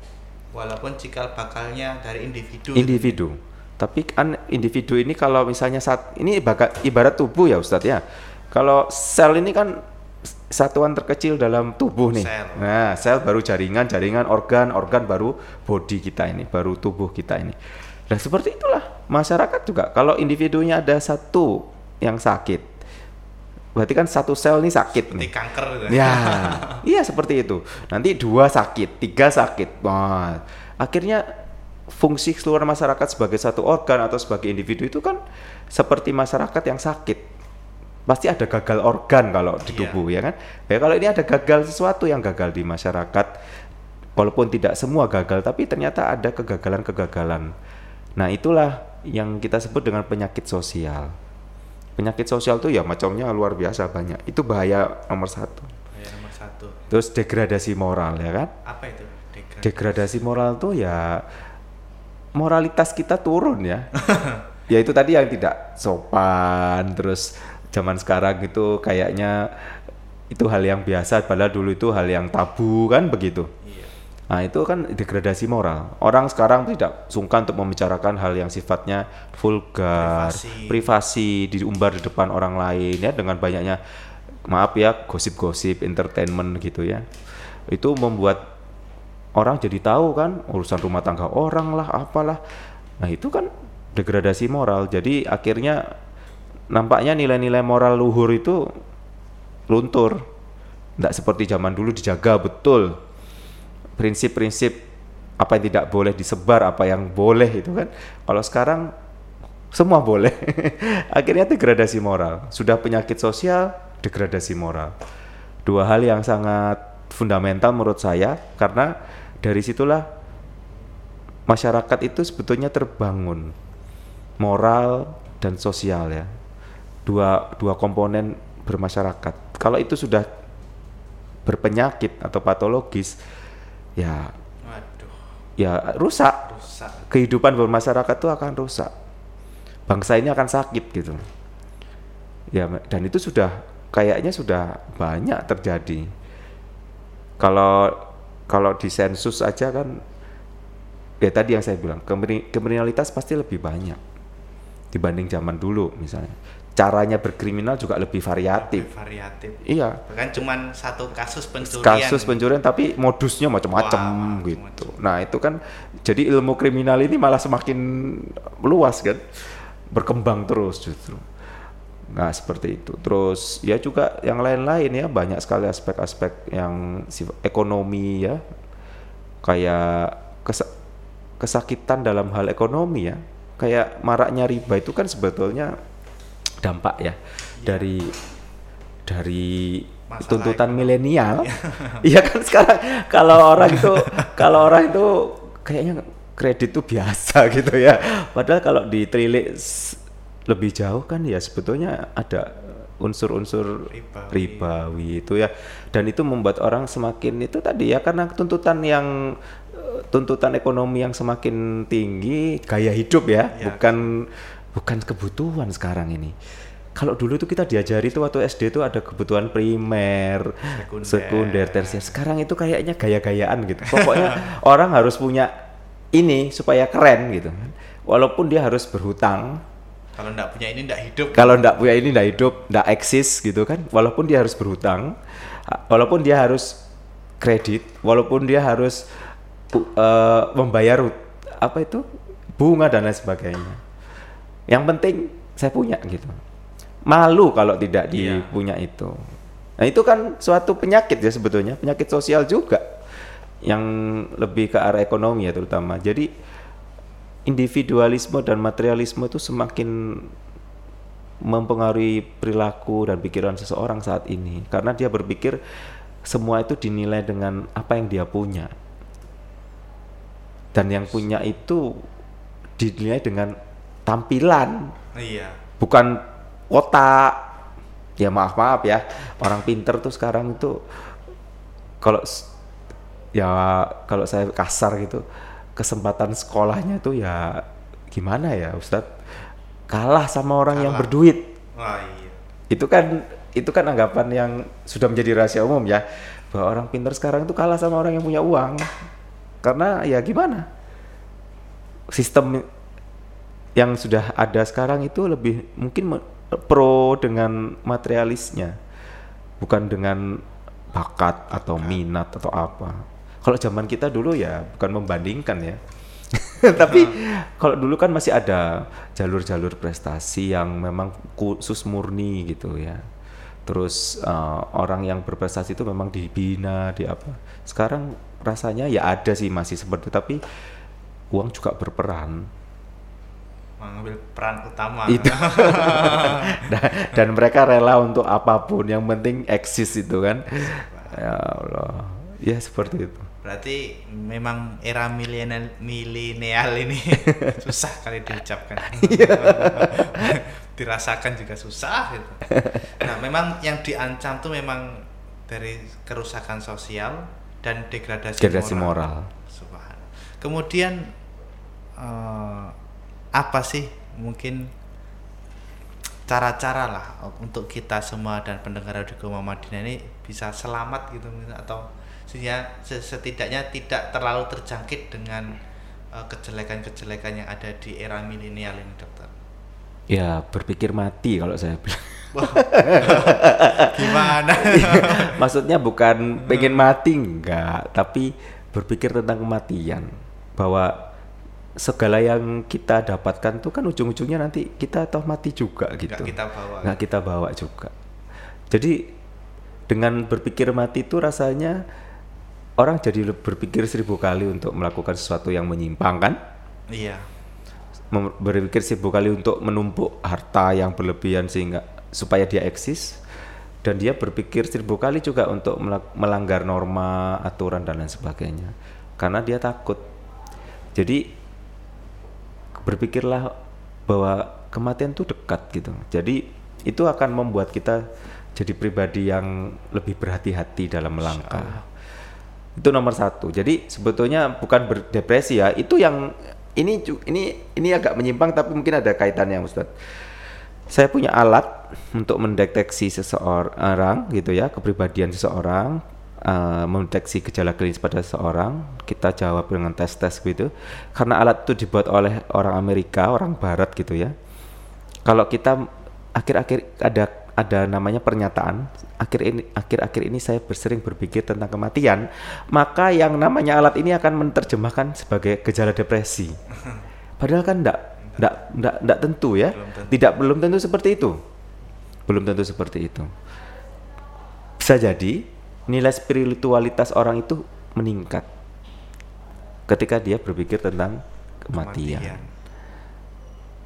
Walaupun cikal bakalnya dari individu. Individu. Tapi kan individu ini kalau misalnya saat ini ibarat tubuh ya Ustadz ya. Kalau sel ini kan satuan terkecil dalam tubuh nih. Sel. nah sel baru jaringan jaringan organ organ baru body kita ini baru tubuh kita ini. Dan seperti itulah masyarakat juga. Kalau individunya ada satu yang sakit berarti kan satu sel ini sakit seperti nih kanker gitu. Ya, iya seperti itu. Nanti dua sakit, tiga sakit. Wah, akhirnya fungsi keseluruhan masyarakat sebagai satu organ atau sebagai individu itu kan seperti masyarakat yang sakit. Pasti ada gagal organ kalau di Iya. tubuh ya kan. Ya kalau ini ada gagal sesuatu yang gagal di masyarakat, walaupun tidak semua gagal, tapi ternyata ada kegagalan-kegagalan. Nah itulah yang kita sebut dengan penyakit sosial. Penyakit sosial tuh ya macamnya luar biasa banyak. Itu bahaya nomor satu. Ya, nomor satu Terus degradasi moral ya kan? apa itu Degradasi. Degradasi moral tuh ya moralitas kita turun ya. ya itu tadi yang tidak sopan terus zaman sekarang itu kayaknya itu hal yang biasa padahal dulu itu hal yang tabu kan begitu. Nah itu kan degradasi moral. Orang sekarang tidak sungkan untuk membicarakan hal yang sifatnya vulgar, Privasi. privasi, diumbar di depan orang lain ya dengan banyaknya maaf ya gosip-gosip, entertainment gitu ya. Itu membuat orang jadi tahu kan urusan rumah tangga orang lah, apalah. Nah itu kan degradasi moral. Jadi akhirnya nampaknya nilai-nilai moral luhur itu luntur. Tidak seperti zaman dulu dijaga betul prinsip-prinsip apa yang tidak boleh disebar, apa yang boleh itu kan. Kalau sekarang semua boleh. Akhirnya degradasi moral. Sudah penyakit sosial, degradasi moral. Dua hal yang sangat fundamental menurut saya karena dari situlah masyarakat itu sebetulnya terbangun moral dan sosial ya. Dua dua komponen bermasyarakat. Kalau itu sudah berpenyakit atau patologis ya. Waduh. Ya rusak. Rusak. Kehidupan bermasyarakat itu akan rusak. Bangsa ini akan sakit gitu. Ya dan itu sudah kayaknya sudah banyak terjadi. Kalau kalau di sensus aja kan ya tadi yang saya bilang kriminalitas pasti lebih banyak dibanding zaman dulu misalnya caranya berkriminal juga lebih variatif Lebih variatif iya bahkan cuman satu kasus pencurian kasus pencurian tapi modusnya macam-macam Wah, gitu. Nah, itu kan jadi ilmu kriminal ini malah semakin luas kan. Berkembang terus justru. Nah, seperti itu. Terus ya juga yang lain-lain ya banyak sekali aspek-aspek yang ekonomi ya. Kayak kes- kesakitan dalam hal ekonomi ya. Kayak maraknya riba itu kan sebetulnya dampak ya dari dari Masalah tuntutan milenial. Iya kan sekarang kalau orang itu kalau orang itu kayaknya kredit itu biasa gitu ya. Padahal kalau ditilik s- lebih jauh kan ya sebetulnya ada unsur-unsur Ribawi. ribawi itu ya. Dan itu membuat orang semakin itu tadi ya karena tuntutan yang eh, tuntutan ekonomi yang semakin tinggi, gaya hidup ya, Ya. bukan bukan kebutuhan sekarang ini. Kalau dulu itu kita diajari tuh waktu SD itu ada kebutuhan primer, Sekunder. sekunder, tersier. Sekarang itu kayaknya gaya-gayaan gitu. Pokoknya orang harus punya ini supaya keren gitu. Walaupun dia harus berhutang, kalau nggak punya ini nggak hidup kalau ndak punya ini ndak hidup, ndak eksis gitu kan. Walaupun dia harus berhutang, walaupun dia harus kredit walaupun dia harus uh, membayar apa itu bunga dan lain sebagainya. Yang penting saya punya gitu. Malu kalau tidak Iya. dipunya itu. Nah itu kan suatu penyakit ya sebetulnya penyakit sosial juga yang lebih ke arah ekonomi ya terutama. Jadi individualisme dan materialisme itu semakin mempengaruhi perilaku dan pikiran seseorang saat ini karena dia berpikir semua itu dinilai dengan apa yang dia punya dan yang punya itu dinilai dengan tampilan. Iya. bukan otak. Ya maaf maaf ya. Orang pinter tuh sekarang itu kalau ya kalau saya kasar gitu kesempatan sekolahnya tuh ya gimana ya Ustadz? Kalah sama orang yang Kalah. berduit. Wah iya. itu kan itu kan anggapan yang sudah menjadi rahasia umum ya. Bahwa orang pintar sekarang itu kalah sama orang yang punya uang. Karena ya gimana? Sistem yang sudah ada sekarang itu lebih mungkin pro dengan materialisnya bukan dengan bakat atau minat atau apa. Kalau zaman kita dulu ya bukan membandingkan ya. Tapi kalau dulu kan masih ada jalur-jalur prestasi yang memang khusus murni gitu ya. Terus eh, orang yang berprestasi itu memang dibina di apa. Sekarang rasanya ya ada sih masih seperti tapi uang juga berperan Mengambil peran utama. itu dan, dan mereka rela untuk apa pun yang penting eksis itu kan ya Allah ya seperti itu Berarti memang era milenial milenial ini susah kali diucapkan. Iya. Dirasakan juga susah gitu. Nah, memang yang diancam tuh memang dari kerusakan sosial dan degradasi, Degradasi moral. Subhanallah. Kemudian eh, apa sih? Mungkin cara-cara lah untuk kita semua dan pendengar Radio Gema Madinah ini bisa selamat gitu atau setidaknya tidak terlalu terjangkit dengan eh, kejelekan-kejelekan yang ada di era milenial ini dokter. Ya berpikir mati kalau saya bilang. Gimana? Maksudnya bukan pengen mati enggak. Tapi berpikir tentang kematian. Bahwa segala yang kita dapatkan tuh kan ujung-ujungnya nanti kita toh mati juga gitu. nggak kita bawa. Nggak kita bawa juga. Jadi dengan berpikir mati itu rasanya orang jadi berpikir seribu kali untuk melakukan sesuatu yang menyimpang kan? Iya. Mem- berpikir seribu kali untuk menumpuk harta yang berlebihan sehingga supaya dia eksis. Dan dia berpikir seribu kali juga untuk melanggar norma aturan dan lain sebagainya. Karena dia takut. Jadi berpikirlah bahwa kematian itu dekat gitu. Jadi itu akan membuat kita jadi pribadi yang lebih berhati-hati dalam melangkah. Itu nomor satu. Jadi sebetulnya bukan berdepresi ya. Itu yang ini ini ini agak menyimpang tapi mungkin ada kaitannya Ustaz saya punya alat untuk mendeteksi seseorang gitu ya kepribadian seseorang eh, mendeteksi gejala klinis pada seseorang kita jawab dengan tes-tes gitu. Karena alat itu dibuat oleh orang Amerika orang Barat gitu ya. Kalau kita akhir-akhir ada ada namanya pernyataan akhir ini akhir-akhir ini saya bersering berpikir tentang kematian maka yang namanya alat ini akan menerjemahkan sebagai gejala depresi. Padahal kan enggak enggak enggak, enggak tentu ya. Belum tentu. tidak belum tentu seperti itu. Belum tentu seperti itu. Bisa jadi nilai spiritualitas orang itu meningkat ketika dia berpikir tentang kematian. Kematian.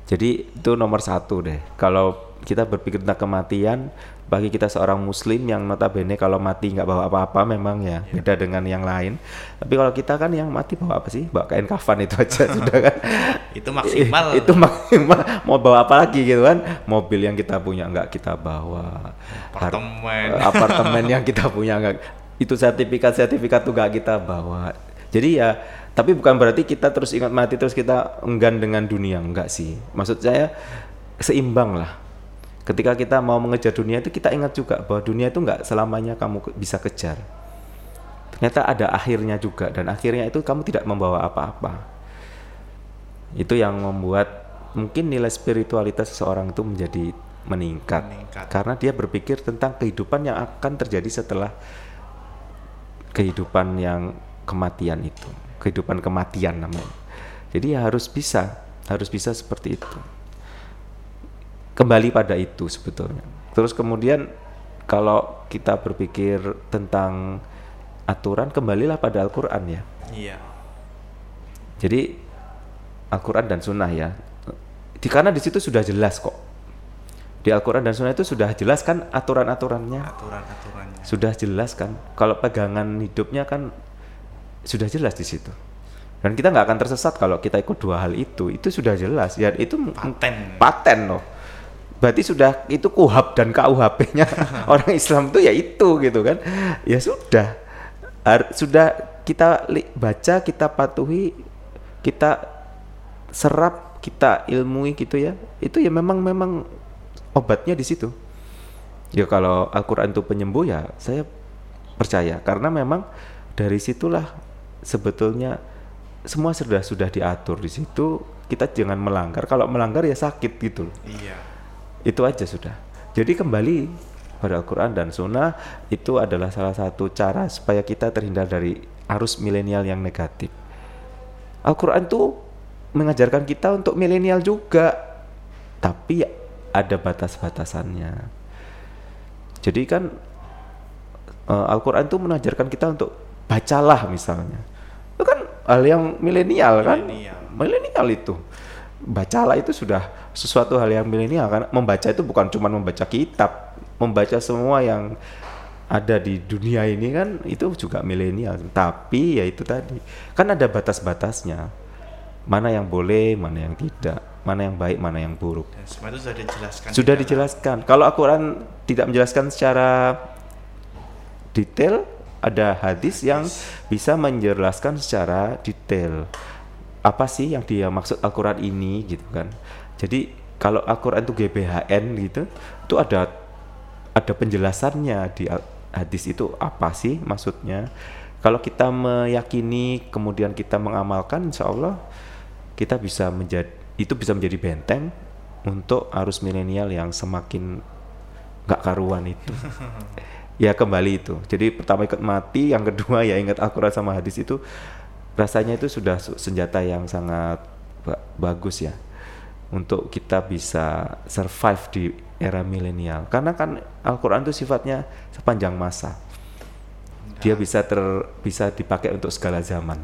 Jadi itu nomor satu deh. Kalau kita berpikir tentang kematian, bagi kita seorang Muslim yang notabene kalau mati nggak bawa apa-apa, memang ya beda dengan yang lain. Tapi kalau kita kan yang mati bawa apa sih? Bawa kain kafan itu aja sudah kan. itu maksimal itu maksimal. Mau bawa apa lagi gitu kan? Mobil yang kita punya nggak kita bawa. Apartemen. apartemen yang kita punya nggak itu sertifikat sertifikat tuh nggak kita bawa. Jadi ya tapi bukan berarti kita terus ingat mati terus kita enggan dengan dunia enggak sih. Maksud saya seimbang lah. Ketika kita mau mengejar dunia itu kita ingat juga bahwa dunia itu nggak selamanya kamu bisa kejar. Ternyata ada akhirnya juga dan akhirnya itu kamu tidak membawa apa-apa. Itu yang membuat mungkin nilai spiritualitas seseorang itu menjadi meningkat, Meningkat. karena dia berpikir tentang kehidupan yang akan terjadi setelah kehidupan yang kematian itu, kehidupan kematian namanya. Jadi ya harus bisa, harus bisa seperti itu. Kembali pada itu sebetulnya. Terus kemudian kalau kita berpikir tentang aturan, kembalilah pada Al-Quran ya. Iya. Jadi Al-Quran dan Sunnah ya. Di karena di situ sudah jelas kok. Di Al-Quran dan Sunnah itu sudah jelas kan aturan-aturannya. Aturan-aturannya. Sudah jelas kan. Kalau pegangan hidupnya kan sudah jelas di situ. Dan kita nggak akan tersesat kalau kita ikut dua hal itu. Itu sudah jelas. Ya itu Paten. paten loh. Berarti sudah itu kuhab dan KUHP-nya orang Islam tuh ya itu gitu kan. Ya sudah. Har- sudah kita li- baca, kita patuhi, kita serap, kita ilmui gitu ya. Itu ya memang memang obatnya di situ. Ya kalau Al-Qur'an itu penyembuh ya saya percaya karena memang dari situlah sebetulnya semua sudah sudah diatur di situ. Kita jangan melanggar. Kalau melanggar ya sakit gitu loh. Iya. Itu aja sudah. Jadi kembali pada Al-Quran dan Sunnah itu adalah salah satu cara supaya kita terhindar dari arus milenial yang negatif. Al-Quran tuh mengajarkan kita untuk milenial juga, tapi ada batas-batasannya. Jadi kan eh, Al-Quran tuh mengajarkan kita untuk bacalah misalnya. Itu kan hal yang milenial kan? Milenial itu. Bacalah itu sudah sesuatu hal yang milenial kan. Membaca itu bukan cuma membaca kitab, membaca semua yang ada di dunia ini kan itu juga milenial. Tapi ya itu tadi kan ada batas-batasnya. Mana yang boleh, mana yang tidak, mana yang baik, mana yang buruk. Dan semua itu sudah dijelaskan. di Sudah dijelaskan. Kalau Al-Quran tidak menjelaskan secara detail, ada hadis yang bisa menjelaskan secara detail. Apa sih yang dia maksud Al-Quran ini gitu kan. Jadi kalau Al-Quran itu GBHN gitu, itu ada ada penjelasannya di hadis itu apa sih maksudnya. Kalau kita meyakini kemudian kita mengamalkan, insya Allah kita bisa menjadi itu bisa menjadi benteng untuk arus milenial yang semakin nggak karuan itu. ya kembali itu. Jadi pertama ikut mati, yang kedua ya ingat Al-Quran sama hadis itu rasanya itu sudah su- senjata yang sangat ba- bagus ya untuk kita bisa survive di era milenial. Karena kan Al-Quran itu sifatnya sepanjang masa. Dia bisa ter bisa dipakai untuk segala zaman.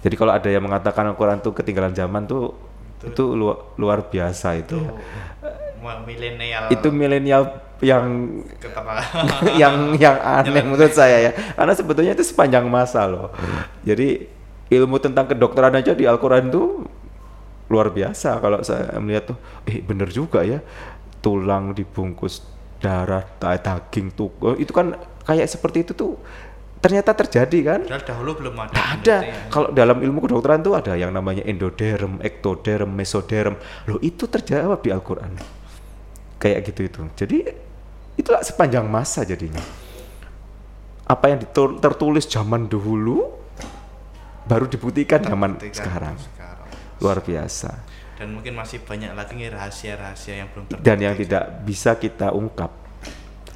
Jadi kalau ada yang mengatakan Al-Quran itu ketinggalan zaman tuh itu lu- luar biasa itu. Itu ya. milenial. Itu milenial yang yang yang aneh menurut saya ya. Karena sebetulnya itu sepanjang masa loh. Jadi ilmu tentang kedokteran aja di Al-Qur'an itu luar biasa kalau saya melihat tuh eh bener juga ya. Tulang dibungkus darah, da- daging tuh. oh, itu kan kayak seperti itu tuh ternyata terjadi kan? Padahal dahulu belum ada. Nggak ada. penelitian. Kalau dalam ilmu kedokteran tuh ada yang namanya endoderm, ektoderm, mesoderm. Loh itu terjawab di Al-Qur'an. Kayak gitu itu. Jadi itulah sepanjang masa jadinya. Apa yang tertulis zaman dahulu baru dibuktikan zaman sekarang. sekarang. Luar biasa. Dan mungkin masih banyak lagi rahasia-rahasia yang belum terbukti. Dan yang tidak bisa kita ungkap.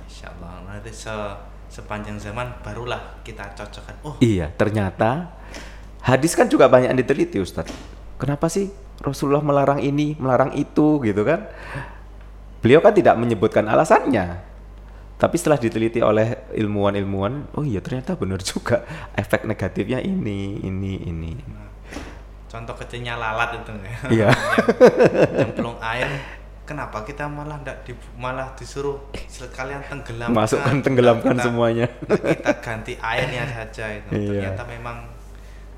Insya Allah nanti se- sepanjang zaman barulah kita cocokkan. Oh, Iya, ternyata hadis kan juga banyak yang diteliti, Ustadz. Kenapa sih Rasulullah melarang ini, melarang itu, gitu kan? Beliau kan tidak menyebutkan alasannya. Tapi setelah diteliti oleh ilmuwan-ilmuwan, oh iya ternyata benar juga efek negatifnya ini, ini, ini. contoh kecilnya lalat itu ya. Iya. yang nyemplung air. Kenapa kita malah ndak di, malah disuruh sekalian tenggelamkan? Masukkan, tenggelamkan Kita- semuanya. Kita ganti airnya saja itu. Iya. Ternyata memang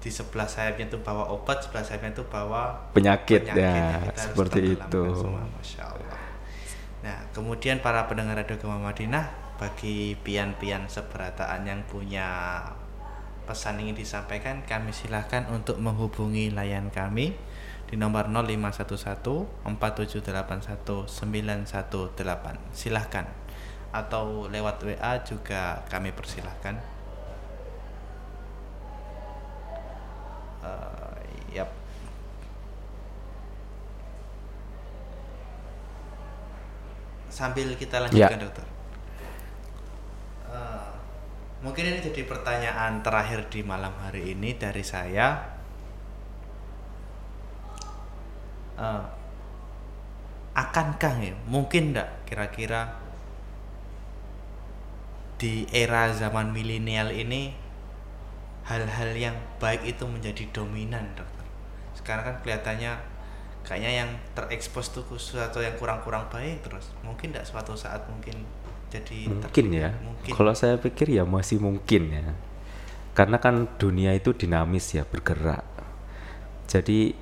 di sebelah sayapnya itu bawa obat, sebelah sayapnya itu bawa Penyakit, penyakit ya, seperti itu. semua, Masya Allah. Nah, kemudian para pendengar Radio Gema Madinah, bagi pian-pian seberataan yang punya pesan ingin disampaikan, kami silahkan untuk menghubungi layan kami di nomor 0511 4781 918. Silahkan. Atau lewat WA juga kami persilahkan. Eh, Sambil kita lanjutkan Ya. dokter. Eh, mungkin ini jadi pertanyaan terakhir di malam hari ini dari saya. Eh, akankah ya, mungkin enggak kira-kira di era zaman milenial ini hal-hal yang baik itu menjadi dominan, dokter. Sekarang kan kelihatannya kayaknya yang terekspos tuh sesuatu yang kurang-kurang baik terus. Mungkin enggak suatu saat mungkin jadi mungkin ya. Mungkin. kalau saya pikir ya masih mungkin ya. Karena kan dunia itu dinamis ya bergerak. Jadi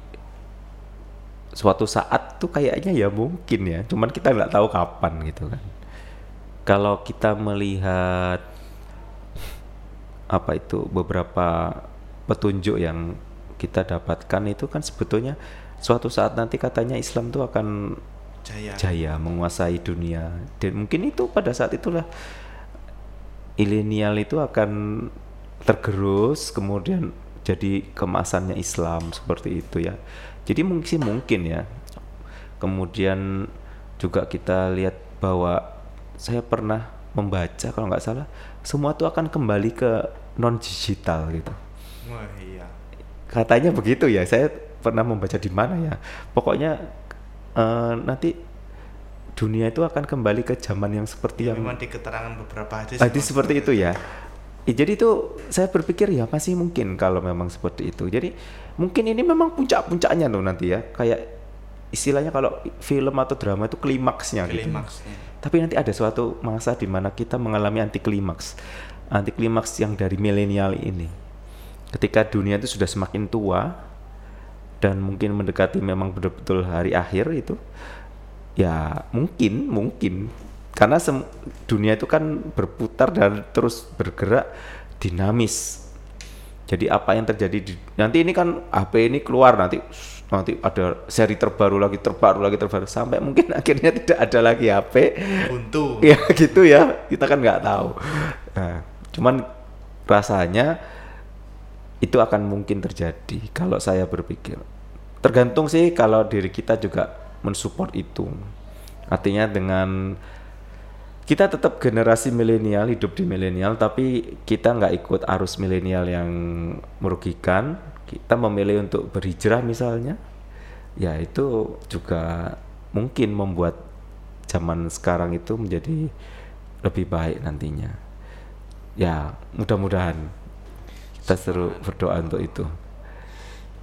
suatu saat tuh kayaknya ya mungkin ya. Cuman kita nggak tahu kapan gitu kan. Kalau kita melihat apa itu beberapa petunjuk yang kita dapatkan itu kan sebetulnya suatu saat nanti katanya Islam tuh akan jaya. jaya menguasai dunia. Dan mungkin itu pada saat itulah milenial itu akan tergerus kemudian jadi kemasannya Islam seperti itu ya. Jadi mungkin mungkin ya. Kemudian juga kita lihat bahwa saya pernah membaca kalau nggak salah semua itu akan kembali ke non digital gitu. Wah, iya. katanya begitu ya. Saya pernah membaca di mana ya. Pokoknya eh, nanti dunia itu akan kembali ke zaman yang seperti Ya, yang memang di keterangan beberapa hadis. tadi memang seperti itu ya. Eh, jadi itu saya berpikir ya masih mungkin kalau memang seperti itu. Jadi mungkin ini memang puncak-puncaknya loh nanti ya. Kayak istilahnya kalau film atau drama itu klimaksnya gitu. Klimaksnya. tapi nanti ada suatu masa di mana kita mengalami anti klimaks anti klimaks yang dari milenial ini. Ketika dunia itu sudah semakin tua dan mungkin mendekati memang betul-betul hari akhir itu ya mungkin mungkin. Karena dunia itu kan berputar dan terus bergerak dinamis. Jadi apa yang terjadi di nanti ini kan HP ini keluar nanti nanti ada seri terbaru lagi terbaru lagi terbaru. Sampai mungkin akhirnya tidak ada lagi HP Buntu. ya gitu ya. Kita kan nggak tahu. Nah, cuman rasanya itu akan mungkin terjadi kalau saya berpikir. Tergantung sih kalau diri kita juga mensupport itu. Artinya dengan kita tetap generasi milenial hidup di milenial tapi kita nggak ikut arus milenial yang merugikan. Kita memilih untuk berhijrah misalnya. Ya itu juga mungkin membuat zaman sekarang itu menjadi lebih baik nantinya. Ya mudah-mudahan kita seru berdoa untuk itu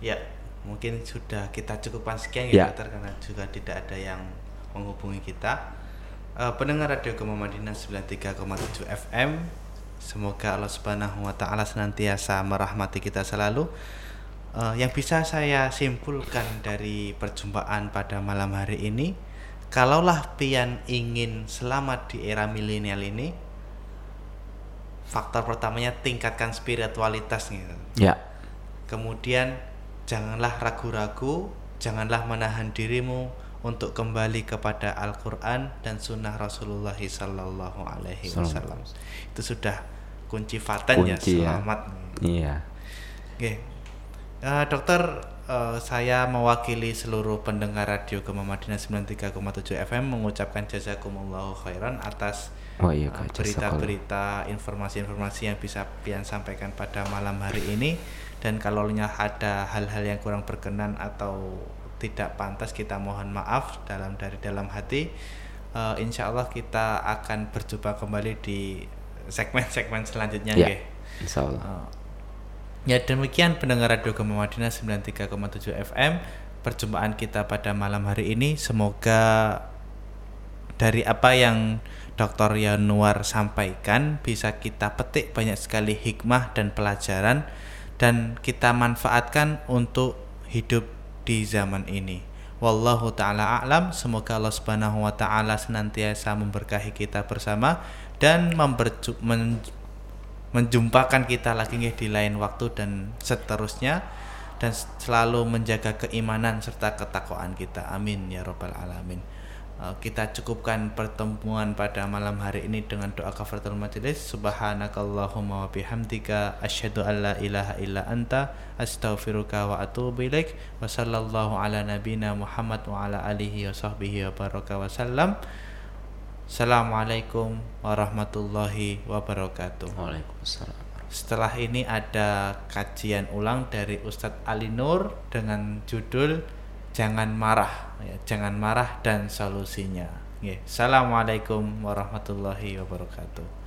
Ya, mungkin sudah kita cukupkan sekian ya, Ya. dokter karena juga tidak ada yang menghubungi kita. Eh, pendengar Radio Gema Madinah 93,7 FM. Semoga Allah Subhanahu wa taala senantiasa merahmati kita selalu. Eh, yang bisa saya simpulkan dari perjumpaan pada malam hari ini, kalaulah pian ingin selamat di era milenial ini, faktor pertamanya tingkatkan spiritualitas gitu ya kemudian janganlah ragu-ragu, janganlah menahan dirimu untuk kembali kepada Al-Quran dan Sunnah Rasulullah Sallallahu Alaihi Wasallam. Itu sudah kunci faten ya Kunci ya. selamat. iya Oke, Eh, dokter, eh, saya mewakili seluruh pendengar radio Gema Madinah 93,7 FM mengucapkan jazakumullahu khairan atas oh iya Kak, berita-berita, informasi-informasi yang bisa pian sampaikan pada malam hari ini. Dan kalau ada hal-hal yang kurang berkenan atau tidak pantas, kita mohon maaf dalam dari dalam hati. Eh, insya Allah kita akan berjumpa kembali di segmen-segmen selanjutnya. ya nggih. insya Allah Uh, Ya demikian pendengar Radio Gema Madinah 93,7 FM Perjumpaan kita pada malam hari ini Semoga dari apa yang Dr. Yanuar sampaikan Bisa kita petik banyak sekali hikmah dan pelajaran Dan kita manfaatkan untuk hidup di zaman ini. Wallahu ta'ala a'lam. Semoga Allah subhanahu wa ta'ala senantiasa memberkahi kita bersama Dan memberju- men- menjumpakan kita lagi di lain waktu dan seterusnya dan selalu menjaga keimanan serta ketakwaan kita. Amin ya robbal alamin kita cukupkan pertemuan pada malam hari ini dengan doa kafaratul majelis subhanakallahumma wa bihamdika asyhadu an la ilaha illa anta astaghfiruka wa atubu ilaik wa sallallahu ala nabina Muhammad wa ala alihi wa sahbihi wa baraka wa sallam Assalamualaikum warahmatullahi wabarakatuh. Waalaikumsalam. Setelah ini ada kajian ulang dari Ustadz Ali Nur dengan judul Jangan Marah, ya, Jangan Marah dan Solusinya. Ya. Assalamualaikum warahmatullahi wabarakatuh.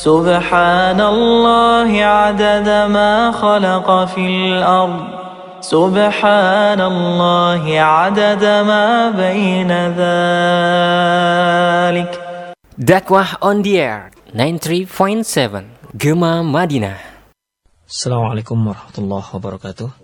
سبحان الله عدد ما خلق في الأرض سبحان الله عدد ما بين ذلك Dakwah on the air 93.7 Gema Madinah Assalamualaikum warahmatullahi wabarakatuh.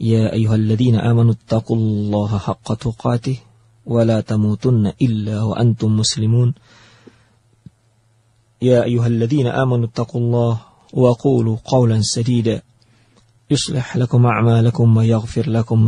يا أيها الذين آمنوا اتقوا الله حق تقاته ولا تموتن إلا وأنتم مسلمون. يا أيها الذين آمنوا اتقوا الله وقولوا قولا سديدا. يصلح لكم أعمالكم ويغفر لكم